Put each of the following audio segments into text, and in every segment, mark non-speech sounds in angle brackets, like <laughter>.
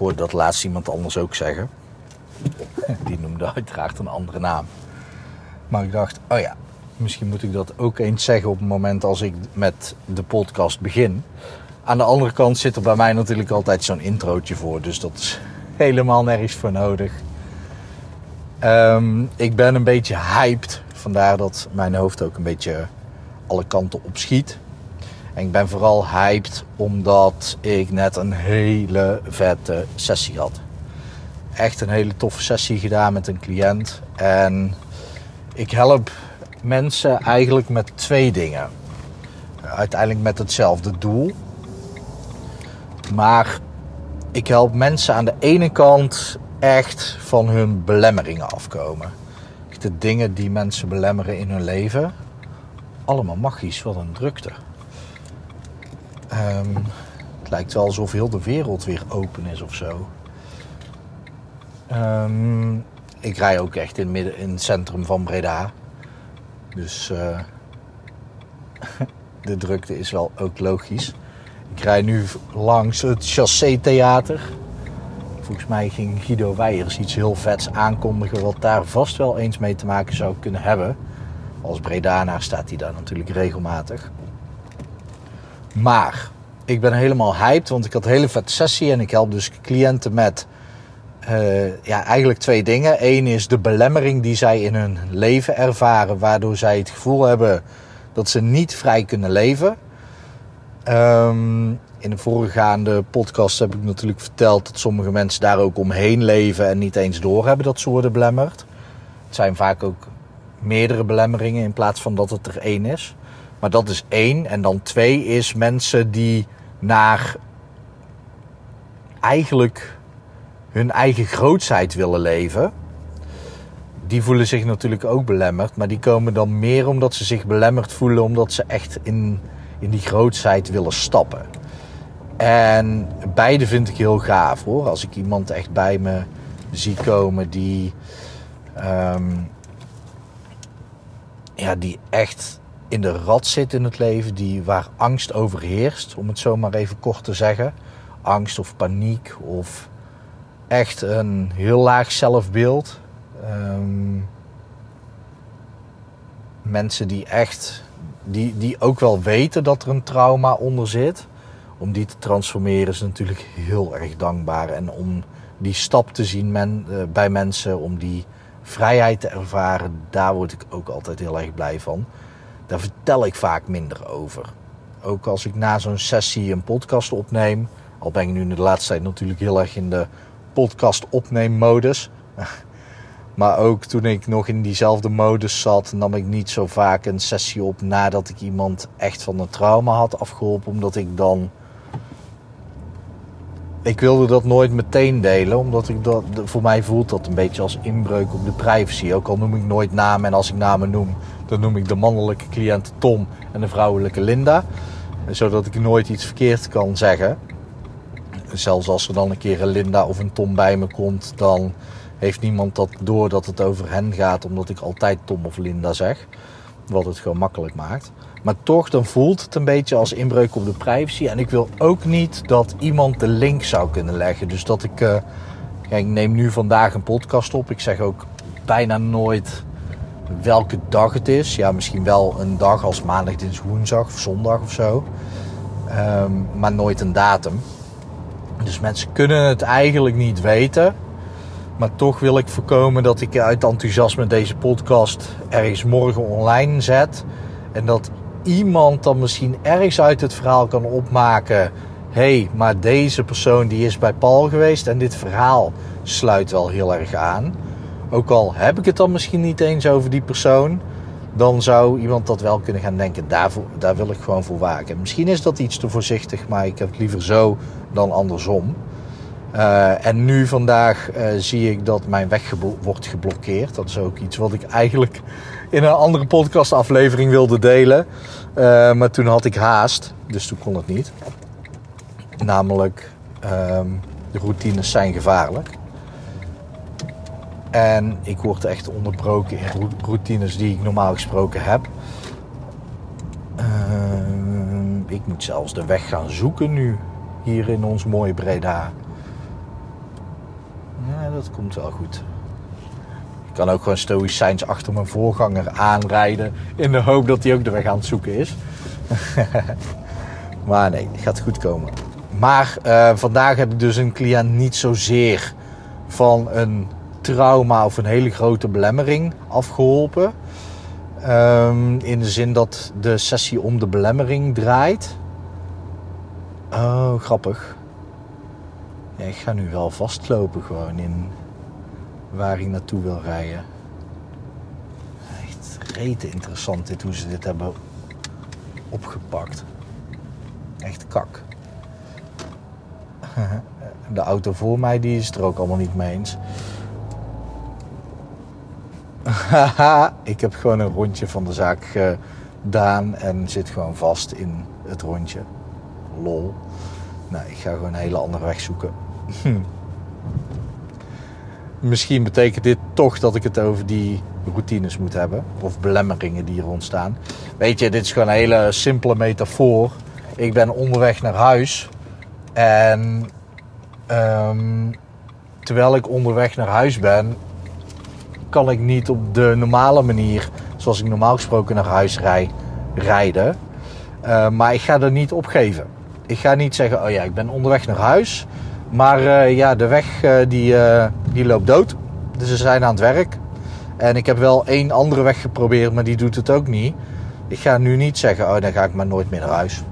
Hoorde dat laatst iemand anders ook zeggen. <laughs> Die noemde uiteraard een andere naam. Maar ik dacht, oh ja, misschien moet ik dat ook eens zeggen op het moment als ik met de podcast begin. Aan de andere kant zit er bij mij natuurlijk altijd zo'n introotje voor. Dus dat is helemaal nergens voor nodig. Ehm, ik ben een beetje hyped. Vandaar dat mijn hoofd ook een beetje alle kanten op schiet. Ik ben vooral hyped omdat ik net een hele vette sessie had. Echt een hele toffe sessie gedaan met een cliënt. En ik help mensen eigenlijk met twee dingen. Uiteindelijk met hetzelfde doel. Maar ik help mensen aan de ene kant echt van hun belemmeringen afkomen. De dingen die mensen belemmeren in hun leven. Allemaal magisch, wat een drukte. Um, het lijkt wel alsof heel de wereld weer open is of zo. Um, ik rij ook echt in, midden, in het centrum van Breda. Dus uh, <laughs> de drukte is wel ook logisch. Ik rij nu langs het Chassé Theater. Volgens mij ging Guido Weijers iets heel vets aankondigen... wat daar vast wel eens mee te maken zou kunnen hebben. Als Bredanaar staat hij daar natuurlijk regelmatig. Maar ik ben helemaal hyped, want ik had een hele vette sessie en ik help dus cliënten met uh, ja, eigenlijk twee dingen. Eén is de belemmering die zij in hun leven ervaren, waardoor zij het gevoel hebben dat ze niet vrij kunnen leven. Um, in de voorgaande podcast heb ik natuurlijk verteld dat sommige mensen daar ook omheen leven en niet eens doorhebben dat ze worden belemmerd. Het zijn vaak ook meerdere belemmeringen in plaats van dat het er één is. Maar dat is één. En dan twee is mensen die naar eigenlijk hun eigen grootsheid willen leven. Die voelen zich natuurlijk ook belemmerd. Maar die komen dan meer omdat ze zich belemmerd voelen. Omdat ze echt in, in die grootsheid willen stappen. En beide vind ik heel gaaf hoor. Als ik iemand echt bij me zie komen die. Um, ja, die echt in de rat zit in het leven, die, waar angst overheerst, om het zo maar even kort te zeggen. Angst of paniek of echt een heel laag zelfbeeld. Um, mensen die echt, die, die ook wel weten dat er een trauma onder zit. Om die te transformeren is natuurlijk heel erg dankbaar. En om die stap te zien men, uh, bij mensen, om die vrijheid te ervaren, daar word ik ook altijd heel erg blij van daar vertel ik vaak minder over. Ook als ik na zo'n sessie een podcast opneem, al ben ik nu in de laatste tijd natuurlijk heel erg in de podcast opneemmodus. <laughs> Maar ook toen ik nog in diezelfde modus zat, nam ik niet zo vaak een sessie op nadat ik iemand echt van een trauma had afgeholpen. Omdat ik dan. Ik wilde dat nooit meteen delen, omdat ik dat, voor mij voelt dat een beetje als inbreuk op de privacy. Ook al noem ik nooit namen en als ik namen noem, dan noem ik de mannelijke cliënt Tom en de vrouwelijke Linda. Zodat ik nooit iets verkeerd kan zeggen. Zelfs als er dan een keer een Linda of een Tom bij me komt, dan heeft niemand dat door dat het over hen gaat, omdat ik altijd Tom of Linda zeg. Wat het gewoon makkelijk maakt. Maar toch, dan voelt het een beetje als inbreuk op de privacy. En ik wil ook niet dat iemand de link zou kunnen leggen. Dus dat ik. Uh, ik neem nu vandaag een podcast op. Ik zeg ook bijna nooit welke dag het is. Ja, misschien wel een dag als maandag, dinsdag, woensdag of zondag of zo. Um, maar nooit een datum. Dus mensen kunnen het eigenlijk niet weten. Maar toch wil ik voorkomen dat ik uit enthousiasme deze podcast ergens morgen online zet. En dat iemand dan misschien ergens uit het verhaal kan opmaken. Hey, maar deze persoon die is bij Paul geweest en dit verhaal sluit wel heel erg aan. Ook al heb ik het dan misschien niet eens over die persoon, dan zou iemand dat wel kunnen gaan denken. Daarvoor, daar wil ik gewoon voor waken. Misschien is dat iets te voorzichtig, maar ik heb het liever zo dan andersom. Uh, en nu vandaag uh, zie ik dat mijn weg wordt geblokkeerd. Dat is ook iets wat ik eigenlijk in een andere podcastaflevering wilde delen. Uh, maar toen had ik haast, dus toen kon het niet. Namelijk, ehm, de routines zijn gevaarlijk. En ik word echt onderbroken in routines die ik normaal gesproken heb. Ehm, ik moet zelfs de weg gaan zoeken nu, hier in ons mooie Breda. Ja, dat komt wel goed. Ik kan ook gewoon stoïcijns achter mijn voorganger aanrijden in de hoop dat hij ook de weg aan het zoeken is. <laughs> maar nee, het gaat goed komen. Maar uh, vandaag heb ik dus een cliënt niet zozeer van een trauma of een hele grote belemmering afgeholpen. Um, in de zin dat de sessie om de belemmering draait. Oh, grappig. Ja, ik ga nu wel vastlopen gewoon in waar hij naartoe wil rijden. Echt rete interessant dit, hoe ze dit hebben opgepakt. Echt kak. <laughs> De auto voor mij die is het er ook allemaal niet mee eens. <laughs> ik heb gewoon een rondje van de zaak gedaan en zit gewoon vast in het rondje. Lol. Nou, ik ga gewoon een hele andere weg zoeken. <laughs> Misschien betekent dit toch dat ik het over die routines moet hebben. Of belemmeringen die er ontstaan. Weet je, dit is gewoon een hele simpele metafoor. Ik ben onderweg naar huis. En um, terwijl ik onderweg naar huis ben, kan ik niet op de normale manier, zoals ik normaal gesproken naar huis rij, rijden. Uh, maar ik ga er niet opgeven. Ik ga niet zeggen, oh ja, ik ben onderweg naar huis. Maar uh, ja, de weg uh, die, die loopt dood. Dus ze zijn aan het werk. En ik heb wel één andere weg geprobeerd, maar die doet het ook niet. Ik ga nu niet zeggen, oh dan ga ik maar nooit meer naar huis.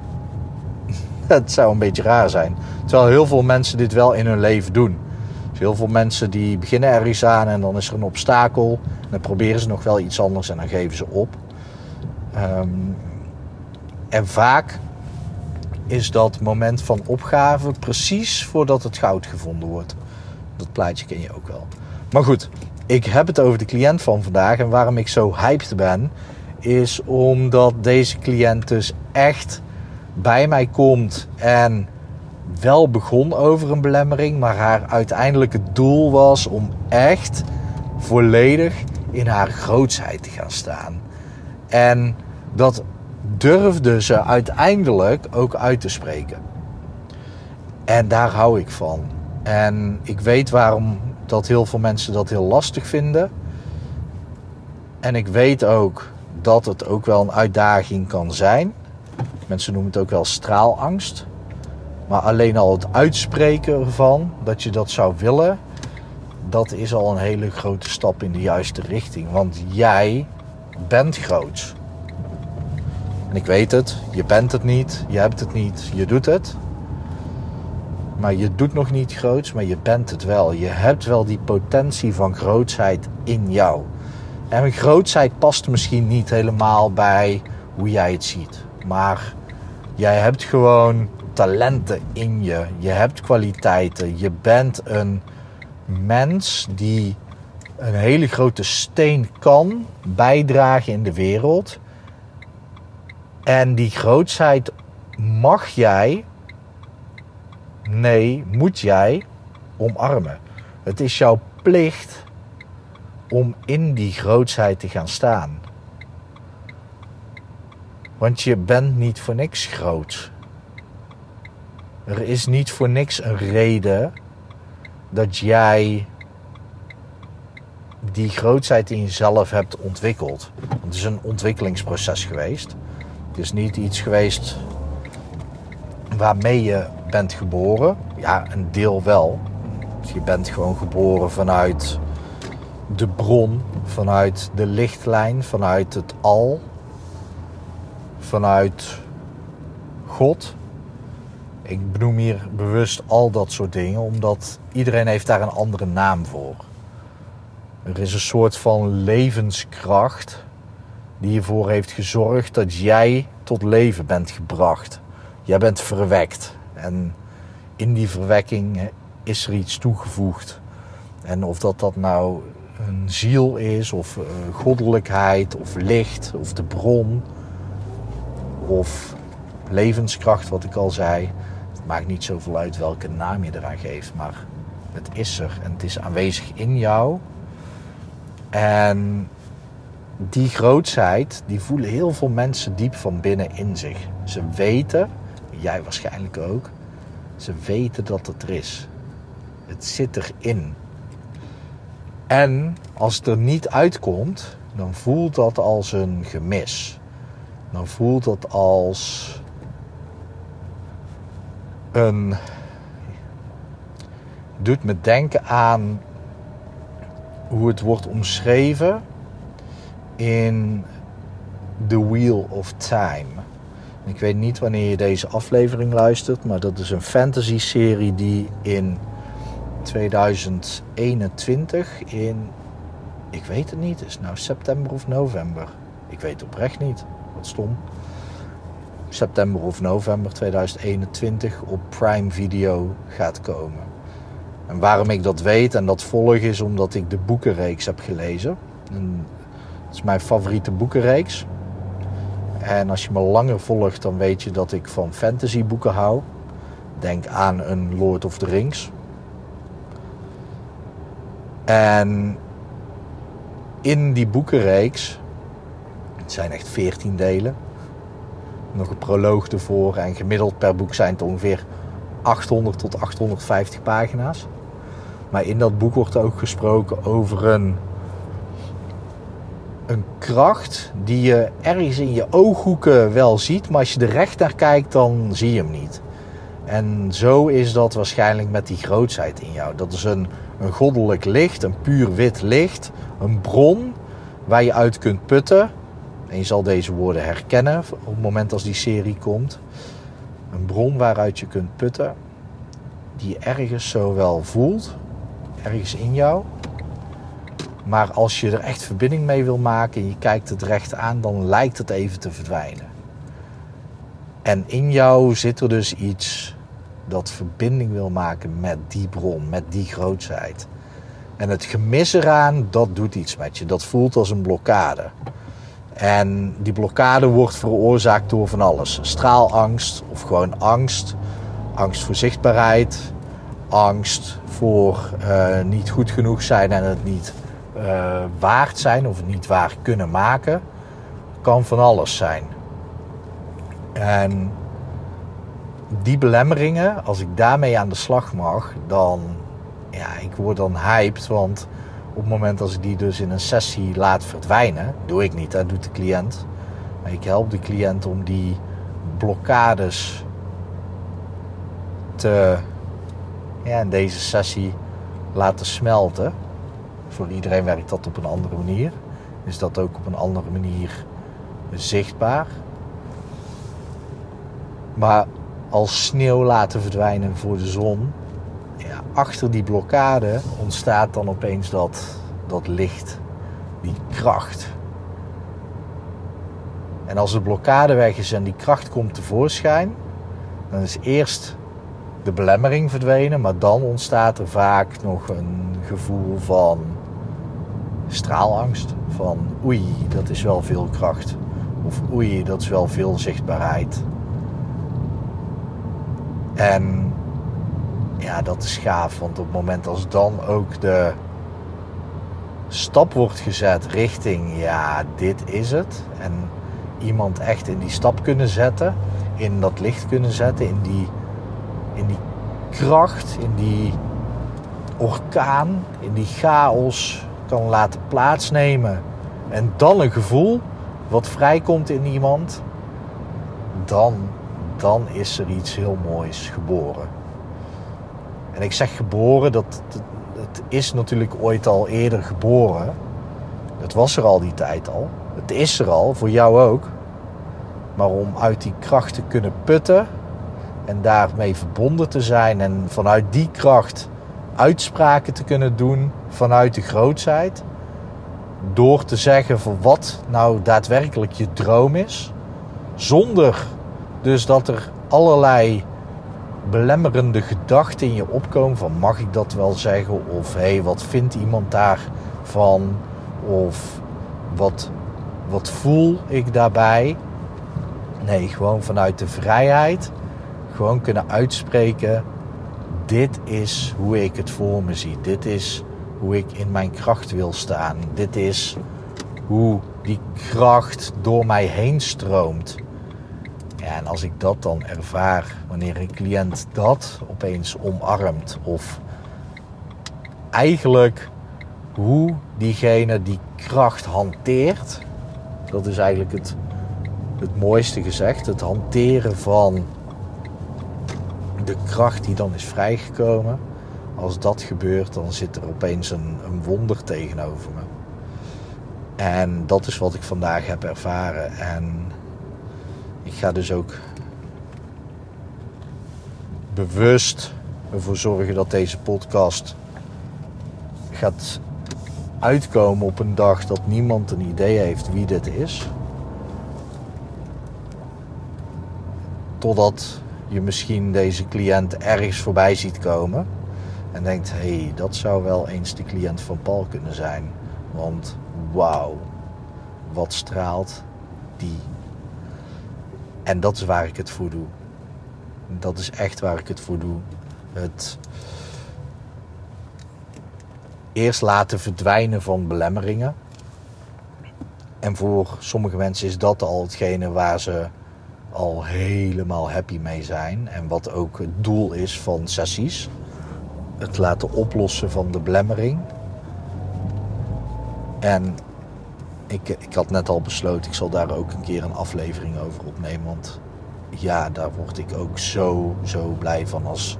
<laughs> Het zou een beetje raar zijn. Terwijl heel veel mensen dit wel in hun leven doen. Dus heel veel mensen die beginnen ergens aan en dan is er een obstakel. Dan proberen ze nog wel iets anders en dan geven ze op. Um, en vaak is dat moment van opgave precies voordat het goud gevonden wordt. Dat plaatje ken je ook wel. Maar goed, ik heb het over de cliënt van vandaag. En waarom ik zo hyped ben, is omdat deze cliënt dus echt bij mij komt en wel begon over een belemmering, maar haar uiteindelijke doel was om echt volledig in haar grootsheid te gaan staan. En dat durfde ze uiteindelijk ook uit te spreken. En daar hou ik van. En ik weet waarom dat heel veel mensen dat heel lastig vinden. En ik weet ook dat het ook wel een uitdaging kan zijn. Mensen noemen het ook wel straalangst. Maar alleen al het uitspreken ervan, dat je dat zou willen, dat is al een hele grote stap in de juiste richting. Want jij bent groot. En ik weet het, je bent het niet, je hebt het niet, je doet het. Maar je doet nog niet groots, maar je bent het wel. Je hebt wel die potentie van grootsheid in jou. En grootsheid past misschien niet helemaal bij hoe jij het ziet. Maar jij hebt gewoon talenten in je. Je hebt kwaliteiten. Je bent een mens die een hele grote steen kan bijdragen in de wereld. En die grootsheid mag jij, nee, moet jij omarmen. Het is jouw plicht om in die grootsheid te gaan staan. Want je bent niet voor niks groot. Er is niet voor niks een reden dat jij die grootsheid in jezelf hebt ontwikkeld. Het is een ontwikkelingsproces geweest. Het is niet iets geweest waarmee je bent geboren. Ja, een deel wel. Je bent gewoon geboren vanuit de bron, vanuit de lichtlijn, vanuit het al, vanuit God. Ik benoem hier bewust al dat soort dingen, omdat iedereen heeft daar een andere naam voor. Er is een soort van levenskracht die ervoor heeft gezorgd dat jij tot leven bent gebracht. Jij bent verwekt. En in die verwekking is er iets toegevoegd. En of dat dat nou een ziel is, of uh, goddelijkheid, of licht, of de bron, of levenskracht, wat ik al zei. Het maakt niet zoveel uit welke naam je eraan geeft, maar het is er en het is aanwezig in jou. En die grootsheid, die voelen heel veel mensen diep van binnen in zich. Ze weten, jij waarschijnlijk ook, ze weten dat het er is. Het zit erin. En als het er niet uitkomt, dan voelt dat als een gemis. Dan voelt dat als een. doet me denken aan hoe het wordt omschreven in The Wheel of Time. Ik weet niet wanneer je deze aflevering luistert, maar dat is een fantasy serie die in 2021 in ik weet het niet, is nou september of november? Ik weet oprecht niet. Wat stom. September of november 2021 op Prime Video gaat komen. En waarom ik dat weet en dat volg is omdat ik de boekenreeks heb gelezen. En het is mijn favoriete boekenreeks. En als je me langer volgt, dan weet je dat ik van fantasyboeken hou. Denk aan een Lord of the Rings. En in die boekenreeks, het zijn echt 14 delen, nog een proloog ervoor en gemiddeld per boek zijn het ongeveer 800 tot 850 pagina's. Maar in dat boek wordt ook gesproken over een een kracht die je ergens in je ooghoeken wel ziet, maar als je er recht naar kijkt, dan zie je hem niet. En zo is dat waarschijnlijk met die grootsheid in jou. Dat is een, een goddelijk licht, een puur wit licht, een bron waar je uit kunt putten. En je zal deze woorden herkennen op het moment als die serie komt. Een bron waaruit je kunt putten, die je ergens zo wel voelt, ergens in jou, maar als je er echt verbinding mee wil maken en je kijkt het recht aan, dan lijkt het even te verdwijnen. En in jou zit er dus iets dat verbinding wil maken met die bron, met die grootsheid. En het gemis eraan, dat doet iets met je. Dat voelt als een blokkade. En die blokkade wordt veroorzaakt door van alles. Straalangst of gewoon angst. Angst voor zichtbaarheid. Angst voor uh, niet goed genoeg zijn en het niet uh, waard zijn of niet waar kunnen maken, kan van alles zijn. En die belemmeringen, als ik daarmee aan de slag mag, dan ja, ik word dan hyped. Want op het moment als ik die dus in een sessie laat verdwijnen, doe ik niet, dat doet de cliënt. Maar ik help de cliënt om die blokkades te ja, in deze sessie laten smelten voor iedereen werkt dat op een andere manier. Is dat ook op een andere manier zichtbaar. Maar als sneeuw laten verdwijnen voor de zon, ja, achter die blokkade ontstaat dan opeens dat, dat licht, die kracht. En als de blokkade weg is en die kracht komt tevoorschijn, dan is eerst de belemmering verdwenen, maar dan ontstaat er vaak nog een gevoel van straalangst. Van oei, dat is wel veel kracht. Of oei, dat is wel veel zichtbaarheid. En ja, dat is gaaf. Want op het moment als dan ook de stap wordt gezet richting, ja, dit is het. En iemand echt in die stap kunnen zetten. In dat licht kunnen zetten. In die, in die kracht. In die orkaan. In die chaos kan laten plaatsnemen en dan een gevoel wat vrijkomt in iemand, dan, dan is er iets heel moois geboren. En ik zeg geboren, dat, het is natuurlijk ooit al eerder geboren. Het was er al die tijd al. Het is er al, voor jou ook. Maar om uit die kracht te kunnen putten en daarmee verbonden te zijn en vanuit die kracht uitspraken te kunnen doen vanuit de grootheid. Door te zeggen van wat nou daadwerkelijk je droom is. Zonder dus dat er allerlei belemmerende gedachten in je opkomen van mag ik dat wel zeggen? Of hé, hey, wat vindt iemand daarvan? Of wat, wat voel ik daarbij? Nee, gewoon vanuit de vrijheid. Gewoon kunnen uitspreken. Dit is hoe ik het voor me zie. Dit is hoe ik in mijn kracht wil staan. Dit is hoe die kracht door mij heen stroomt. Ja, en als ik dat dan ervaar, wanneer een cliënt dat opeens omarmt, of eigenlijk hoe diegene die kracht hanteert, dat is eigenlijk het, het mooiste gezegd, het hanteren van de kracht die dan is vrijgekomen. Als dat gebeurt, dan zit er opeens een, een wonder tegenover me. En dat is wat ik vandaag heb ervaren. En ik ga dus ook bewust ervoor zorgen dat deze podcast gaat uitkomen op een dag dat niemand een idee heeft wie dit is. Totdat je misschien deze cliënt ergens voorbij ziet komen en denkt: hé, hey, dat zou wel eens de cliënt van Paul kunnen zijn. Want wauw, wat straalt die. En dat is waar ik het voor doe. Dat is echt waar ik het voor doe. Het eerst laten verdwijnen van belemmeringen. En voor sommige mensen is dat al hetgene waar ze al helemaal happy mee zijn. En wat ook het doel is van sessies. Het laten oplossen van de belemmering. En ik, ik had net al besloten, ik zal daar ook een keer een aflevering over opnemen. Want ja, daar word ik ook zo, zo blij van als,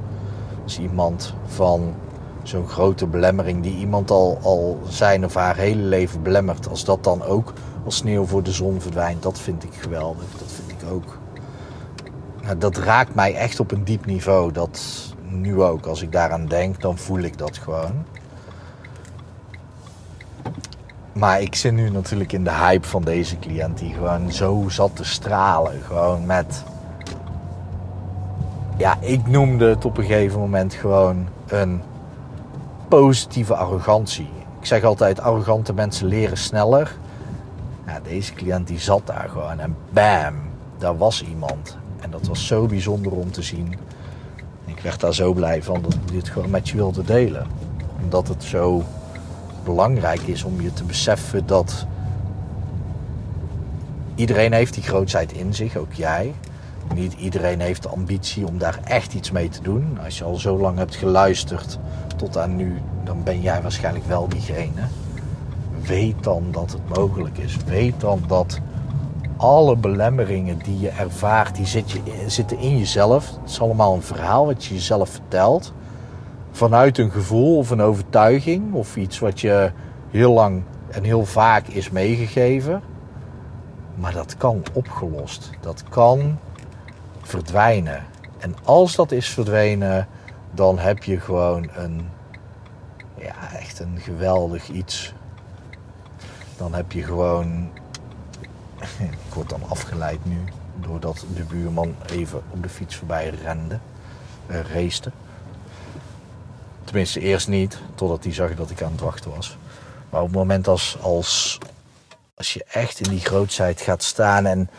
als iemand van zo'n grote belemmering die iemand al, al zijn of haar hele leven belemmert. Als dat dan ook als sneeuw voor de zon verdwijnt, dat vind ik geweldig. Dat vind ik ook. Nou, dat raakt mij echt op een diep niveau. Dat nu ook. Als ik daaraan denk, dan voel ik dat gewoon. Maar ik zit nu natuurlijk in de hype van deze cliënt die gewoon zo zat te stralen. Gewoon met. Ja, ik noemde het op een gegeven moment gewoon een positieve arrogantie. Ik zeg altijd: arrogante mensen leren sneller. Ja, deze cliënt die zat daar gewoon en bam, daar was iemand. En dat was zo bijzonder om te zien. Ik werd daar zo blij van dat ik dit gewoon met je wilde delen. Omdat het zo belangrijk is om je te beseffen dat iedereen heeft die grootheid in zich, ook jij. Niet iedereen heeft de ambitie om daar echt iets mee te doen. Als je al zo lang hebt geluisterd tot aan nu, dan ben jij waarschijnlijk wel diegene. Weet dan dat het mogelijk is. Weet dan dat alle belemmeringen die je ervaart, die zitten in jezelf. Het is allemaal een verhaal wat je jezelf vertelt vanuit een gevoel of een overtuiging of iets wat je heel lang en heel vaak is meegegeven. Maar dat kan opgelost. Dat kan verdwijnen. En als dat is verdwenen, dan heb je gewoon een, ja, echt een geweldig iets. Dan heb je gewoon, <laughs> ik word dan afgeleid nu, doordat de buurman even op de fiets voorbij rende, uh. Tenminste, eerst niet, totdat hij zag dat ik aan het wachten was. Maar op het moment als, als, als je echt in die grootheid gaat staan en,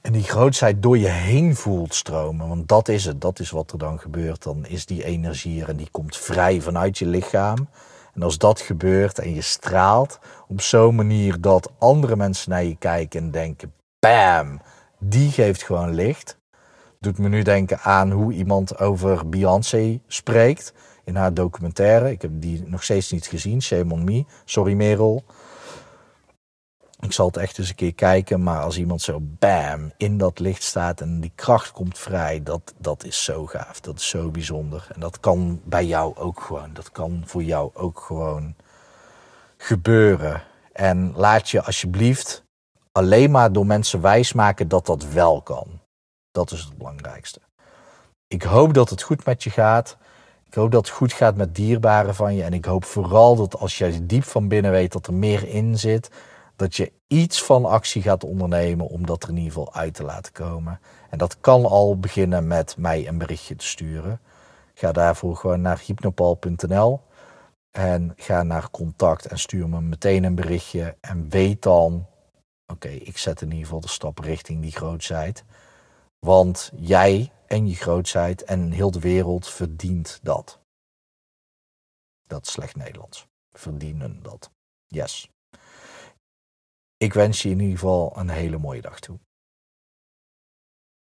en die grootheid door je heen voelt stromen, want dat is het, dat is wat er dan gebeurt, dan is die energie er en die komt vrij vanuit je lichaam. En als dat gebeurt en je straalt op zo'n manier dat andere mensen naar je kijken en denken: bam, die geeft gewoon licht. Doet me nu denken aan hoe iemand over Beyoncé spreekt in haar documentaire. Ik heb die nog steeds niet gezien. Shame on me. Sorry Merel. Ik zal het echt eens een keer kijken. Maar als iemand zo bam in dat licht staat en die kracht komt vrij. Dat, dat is zo gaaf. Dat is zo bijzonder. En dat kan bij jou ook gewoon. Dat kan voor jou ook gewoon gebeuren. En laat je alsjeblieft alleen maar door mensen wijsmaken dat dat wel kan. Dat is het belangrijkste. Ik hoop dat het goed met je gaat. Ik hoop dat het goed gaat met dierbaren van je. En ik hoop vooral dat als jij diep van binnen weet dat er meer in zit, dat je iets van actie gaat ondernemen om dat er in ieder geval uit te laten komen. En dat kan al beginnen met mij een berichtje te sturen. Ga daarvoor gewoon naar hypnopal.nl en ga naar contact en stuur me meteen een berichtje. En weet dan, oké, ik zet in ieder geval de stap richting die grootheid. Want jij en je grootheid en heel de wereld verdient dat. Dat is slecht Nederlands. Verdienen dat. Yes. Ik wens je in ieder geval een hele mooie dag toe.